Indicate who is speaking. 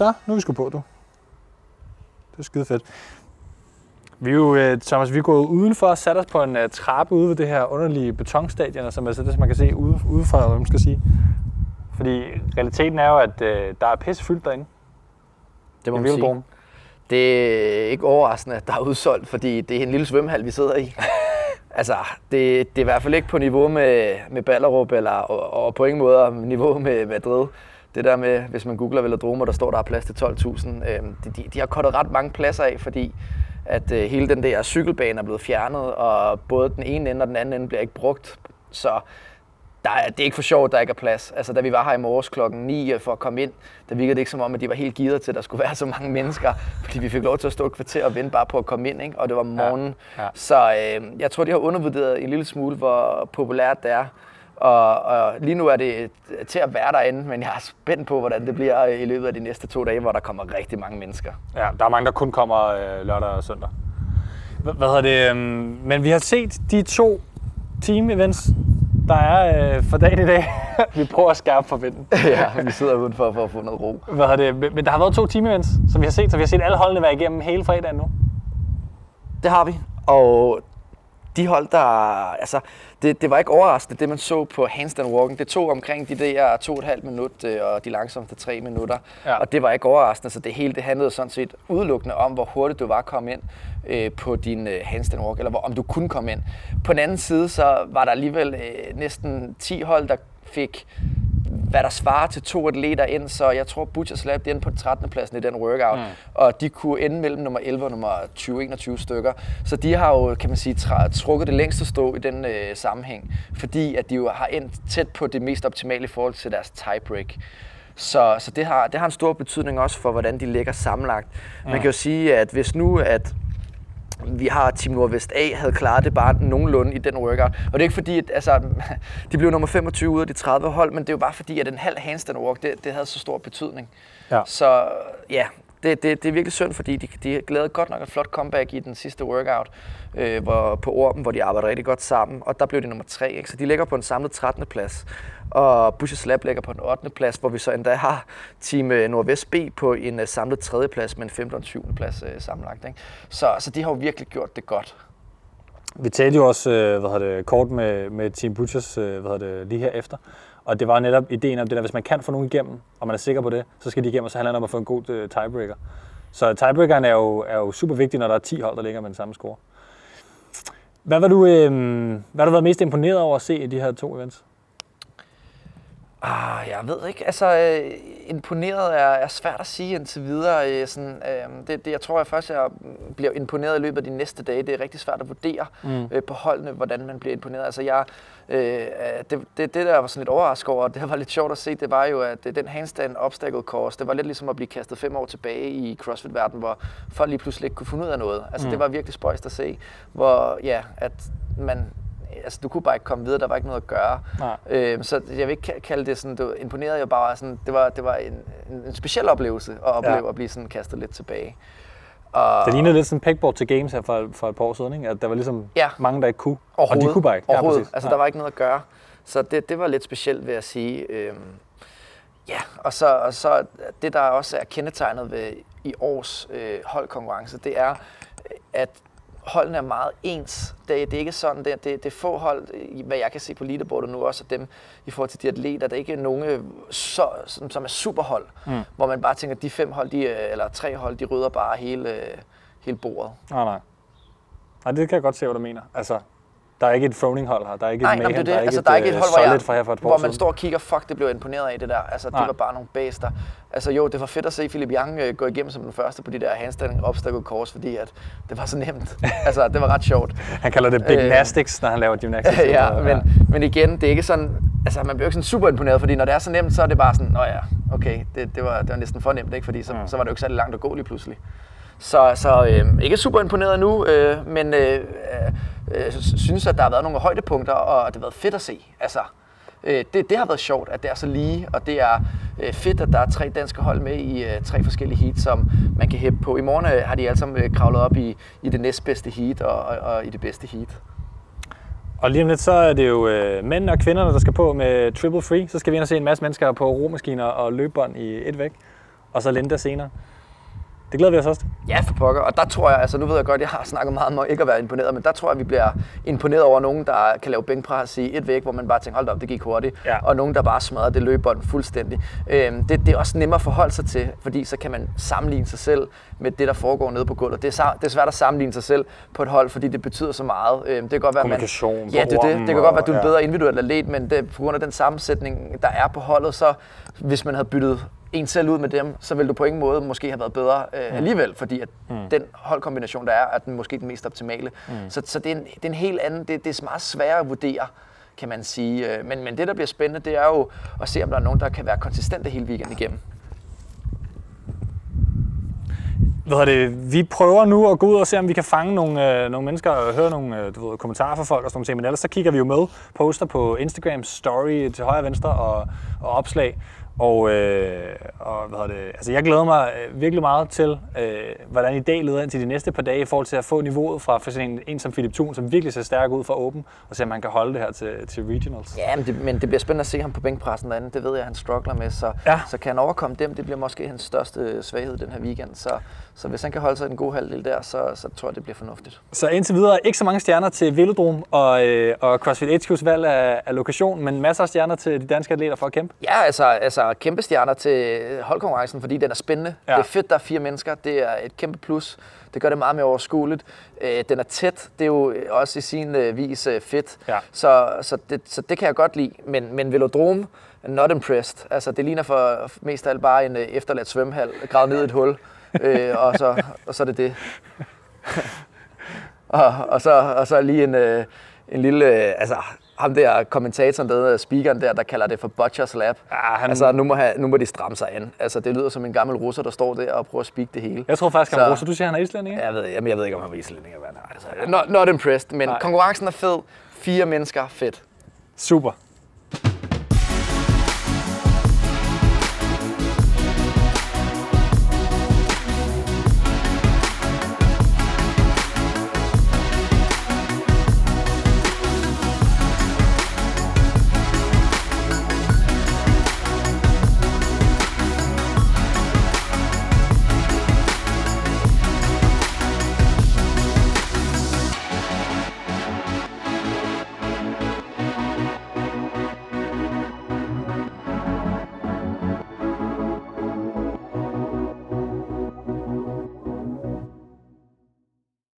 Speaker 1: Så, nu er vi sgu på, du. Det er skide fedt. Vi er jo, øh, Thomas, vi er gået udenfor og sat os på en uh, trappe ude ved det her underlige betonstadion, som altså det, som man kan se ude, udefra, hvad man skal sige. Fordi realiteten er jo, at uh, der er pisse fyldt derinde.
Speaker 2: Det må man sige. Det er ikke overraskende, at der er udsolgt, fordi det er en lille svømmehal, vi sidder i. altså, det, det er i hvert fald ikke på niveau med, med Ballerup, eller, og, og på ingen måde niveau med Madrid. Det der med, hvis man googler velodromer, der står, der er plads til 12.000. Øh, de, de, de har kottet ret mange pladser af, fordi at øh, hele den der cykelbane er blevet fjernet, og både den ene ende og den anden ende bliver ikke brugt. Så der er, det er ikke for sjovt, at der ikke er plads. Altså, da vi var her i morges klokken 9 for at komme ind, der virkede det ikke som om, at de var helt givet til, at der skulle være så mange mennesker. Fordi vi fik lov til at stå et kvarter og vente bare på at komme ind, ikke? og det var morgen.
Speaker 1: Ja, ja.
Speaker 2: Så øh, jeg tror, de har undervurderet en lille smule, hvor populært det er. Og, og lige nu er det til at være derinde, men jeg er spændt på, hvordan det bliver i løbet af de næste to dage, hvor der kommer rigtig mange mennesker.
Speaker 1: Ja, der er mange, der kun kommer øh, lørdag og søndag. H- hvad hedder det? øhm, men vi har set de to team-events, der er øh, for dagen i dag. vi prøver at skærpe forventen.
Speaker 2: ja, vi sidder udenfor for at få noget ro.
Speaker 1: Hvad hedder det? Men- Men der har været to team-events, som vi har set, så vi har set alle holdene være igennem hele fredagen nu.
Speaker 2: Det har vi. Og de hold, der... Altså, det, det var ikke overraskende, det man så på handstand walking. Det tog omkring de der to og et halvt minut, øh, og de langsomste tre minutter.
Speaker 1: Ja.
Speaker 2: Og det var ikke overraskende, så det hele det handlede sådan set udelukkende om, hvor hurtigt du var at komme ind øh, på din øh, handstand walk, eller hvor, om du kunne komme ind. På den anden side, så var der alligevel øh, næsten 10 hold, der fik hvad der svarer til to atleter ind, så jeg tror Butchers Lab de endte på 13. pladsen i den workout, mm. og de kunne ende mellem nummer 11 og nummer 20-21 stykker. Så de har jo, kan man sige, trukket det længste stå i den øh, sammenhæng, fordi at de jo har endt tæt på det mest optimale i forhold til deres tiebreak. Så, så det, har, det har en stor betydning også for, hvordan de ligger sammenlagt. Man kan jo sige, at hvis nu at vi har Team Nordvest A havde klaret det bare nogenlunde i den workout. Og det er ikke fordi, at, altså, de blev nummer 25 ud af de 30 hold, men det er jo bare fordi, at en halv handstand walk, det, det havde så stor betydning.
Speaker 1: Ja.
Speaker 2: Så ja, det, det, det er virkelig synd, fordi de, de lavede godt nok et flot comeback i den sidste workout øh, hvor, på Orben, hvor de arbejder rigtig godt sammen, og der blev de nummer 3. Ikke? Så de ligger på en samlet 13. plads, og Bushes Lab ligger på en 8. plads, hvor vi så endda har Team øh, Nordvest B på en uh, samlet 3. plads med en 15. og 7. plads uh, sammenlagt. Ikke? Så, så de har jo virkelig gjort det godt.
Speaker 1: Vi talte jo også øh, hvad hedder det, kort med, med Team Butchers øh, hvad hedder det, lige her efter. Og det var netop ideen om det der, hvis man kan få nogen igennem, og man er sikker på det, så skal de igennem, og så handler det om at få en god øh, tiebreaker. Så tiebreakeren er jo, er jo super vigtig, når der er 10 hold, der ligger med den samme score. Hvad var du, øh, hvad har du været mest imponeret over at se i de her to events?
Speaker 2: Ah, jeg ved ikke. Altså, øh, imponeret er, er svært at sige indtil videre. Øh, sådan, øh, det, det, jeg tror, jeg først jeg bliver imponeret i løbet af de næste dage. Det er rigtig svært at vurdere mm. øh, på holdene, hvordan man bliver imponeret. Altså, jeg, øh, det, det, det, der var sådan lidt overrasket over, og det var lidt sjovt at se, det var jo, at øh, den handstand obstacle course, det var lidt ligesom at blive kastet fem år tilbage i CrossFit-verdenen, hvor folk lige pludselig ikke kunne finde ud af noget. Altså, mm. det var virkelig spøjst at se, hvor, ja, at man altså, du kunne bare ikke komme videre, der var ikke noget at gøre.
Speaker 1: Nej.
Speaker 2: Øhm, så jeg vil ikke ka- kalde det sådan, det var imponeret jeg bare sådan, det var, det var en, en, en speciel oplevelse at opleve
Speaker 1: Ja.
Speaker 2: at blive sådan kastet lidt tilbage. Og
Speaker 1: Det lignede lidt sådan pegboard til games her for, for et par år siden, ikke? at der var ligesom
Speaker 2: Ja.
Speaker 1: mange, der ikke kunne. Og de kunne bare ikke. Ja,
Speaker 2: overhovedet.
Speaker 1: præcis.
Speaker 2: altså,
Speaker 1: Ja.
Speaker 2: der var ikke noget at gøre. Så det, det var lidt specielt, vil jeg sige. Øhm, ja, og så, og så det, der også er kendetegnet ved i års øh, holdkonkurrence, det er, at holdene er meget ens. Det, det er ikke sådan, det, det, det er få hold, hvad jeg kan se på leaderboardet nu, også af dem i forhold til de atleter, der ikke er nogen, øh, så, som, som er superhold, mm. hvor man bare tænker, de fem hold, de, øh, eller tre hold, de rydder bare hele, øh, hele bordet.
Speaker 1: Nej, nej. Nej, det kan jeg godt se, hvad du mener. Altså, der er ikke et throwing-hold her. Der er ikke
Speaker 2: Nej,
Speaker 1: et mayhem,
Speaker 2: det det.
Speaker 1: der er ikke
Speaker 2: Altså,
Speaker 1: et,
Speaker 2: der er ikke et
Speaker 1: øh,
Speaker 2: hold, hvor, jeg,
Speaker 1: fra her for et
Speaker 2: hvor man står og kigger, fuck, det blev jeg imponeret af det der. Altså,
Speaker 1: Nej.
Speaker 2: det var bare nogle bæster. Altså jo, det var fedt at se Philip Young øh, gå igennem som den første på de der handstand obstacle course, fordi at det var så nemt. altså, det var ret sjovt.
Speaker 1: Han kalder det big
Speaker 2: Øh,
Speaker 1: gymnastics, når han laver gymnastics.
Speaker 2: ja, men, men igen, det er ikke sådan, altså man bliver ikke sådan super imponeret, fordi når det er så nemt, så er det bare sådan, nå ja, okay, det, det, var, det var næsten for nemt, ikke? fordi så,
Speaker 1: Mm.
Speaker 2: så var det jo ikke særlig langt at gå lige pludselig. Så, så øh, ikke super imponeret nu, øh, men øh, øh, synes, at der har været nogle højdepunkter, og det har været fedt at se. Altså, øh, det, det har været sjovt, at det er så lige, og det er øh, fedt, at der er tre danske hold med i øh, tre forskellige heat, som man kan hæppe på. I morgen øh, har de alle sammen øh, kravlet op i, i det næstbedste heat og, og, og i det bedste heat.
Speaker 1: Og lige om lidt, så er det jo øh, mænd og kvinderne, der skal på med triple free. Så skal vi ind og se en masse mennesker på romaskiner og løbebånd i et væk. og så Linda senere. Det glæder vi os også til.
Speaker 2: Ja, for pokker. Og der tror jeg, altså nu ved jeg godt, jeg har snakket meget om ikke at være imponeret, men der tror jeg, vi bliver imponeret over nogen, der kan lave bænkpres i et væk, hvor man bare tænker, hold da op, det gik hurtigt.
Speaker 1: Ja.
Speaker 2: Og nogen, der bare smadrer det løbebånd fuldstændig. Øhm, det, det, er også nemmere at forholde sig til, fordi så kan man sammenligne sig selv med det, der foregår nede på gulvet. Det er, det er svært at sammenligne sig selv på et hold, fordi det betyder så meget. Øhm, det kan godt være, man, ja, det, det, det kan godt være, at du er en bedre individuel atlet, men det, på grund af den sammensætning, der er på holdet, så hvis man havde byttet en selv ud med dem, så ville du på ingen måde måske have været bedre øh, alligevel, fordi at mm. den holdkombination, der er, er den måske den mest optimale. Mm. Så, så det, er en, det er en helt anden, det, det er meget sværere at vurdere, kan man sige. Øh, Men, men det, der bliver spændende, det er jo at se, om der er nogen, der kan være konsistente hele weekenden igennem.
Speaker 1: Hvad det? Vi prøver nu at gå ud og se, om vi kan fange nogle, øh, nogle mennesker og høre nogle øh, du ved, kommentarer fra folk og sådan nogle ting. Men ellers så kigger vi jo med, poster på Instagram, story til højre og venstre og, og opslag. Og, øh, og hvad det? Altså, jeg glæder mig øh, virkelig meget til, øh, hvordan i dag leder ind til de næste par dage i forhold til at få niveauet fra for en, en som Philip Thun, som virkelig ser stærk ud fra åben, og se om han kan holde det her til, til regionals.
Speaker 2: Ja, men det, men det bliver spændende at se ham på bænkpressen derinde. Det ved jeg, han struggler med. Så,
Speaker 1: Ja.
Speaker 2: så kan han overkomme dem. Det bliver måske hans største svaghed den her weekend. Så, så hvis han kan holde sig i en god halvdel der, så, så tror jeg, det bliver fornuftigt.
Speaker 1: Så indtil videre ikke så mange stjerner til Velodrom og, øh, og CrossFit HQ's valg af, af lokation, men masser af stjerner til de danske atleter for at kæmpe.
Speaker 2: Ja, altså, altså kæmpe stjerner til holdkonkurrencen, fordi den er spændende. Ja. Det er fedt, der er fire mennesker. Det er et kæmpe plus. Det gør det meget mere overskueligt. Øh, Den er tæt. Det er jo også i sin øh, vis øh, fedt.
Speaker 1: Ja.
Speaker 2: Så, så, det, så det kan jeg godt lide. Men, men Velodrome, not impressed. Altså, det ligner for mest af alt bare en øh, efterladt svømmehal, gravet ned i et hul. Øh, og, så, og så er det det. og, og, så, og så lige en, øh, en lille... Øh, altså, ham der kommentatoren, der speakeren der, der kalder det for Butchers Lab.
Speaker 1: Ja, han-
Speaker 2: Altså, nu må, have, nu må de stramme sig an. Altså, det lyder som en gammel russer, der står der og prøver at speak det hele.
Speaker 1: Jeg tror faktisk, han
Speaker 2: Så-
Speaker 1: er russer. Du siger, han er islænding, ikke?
Speaker 2: Jeg ved, jamen, jeg ved ikke, om han var islænding eller hvad. Nej, altså, not, not impressed, men
Speaker 1: Nej.
Speaker 2: konkurrencen er fed. Fire mennesker, fedt.
Speaker 1: Super.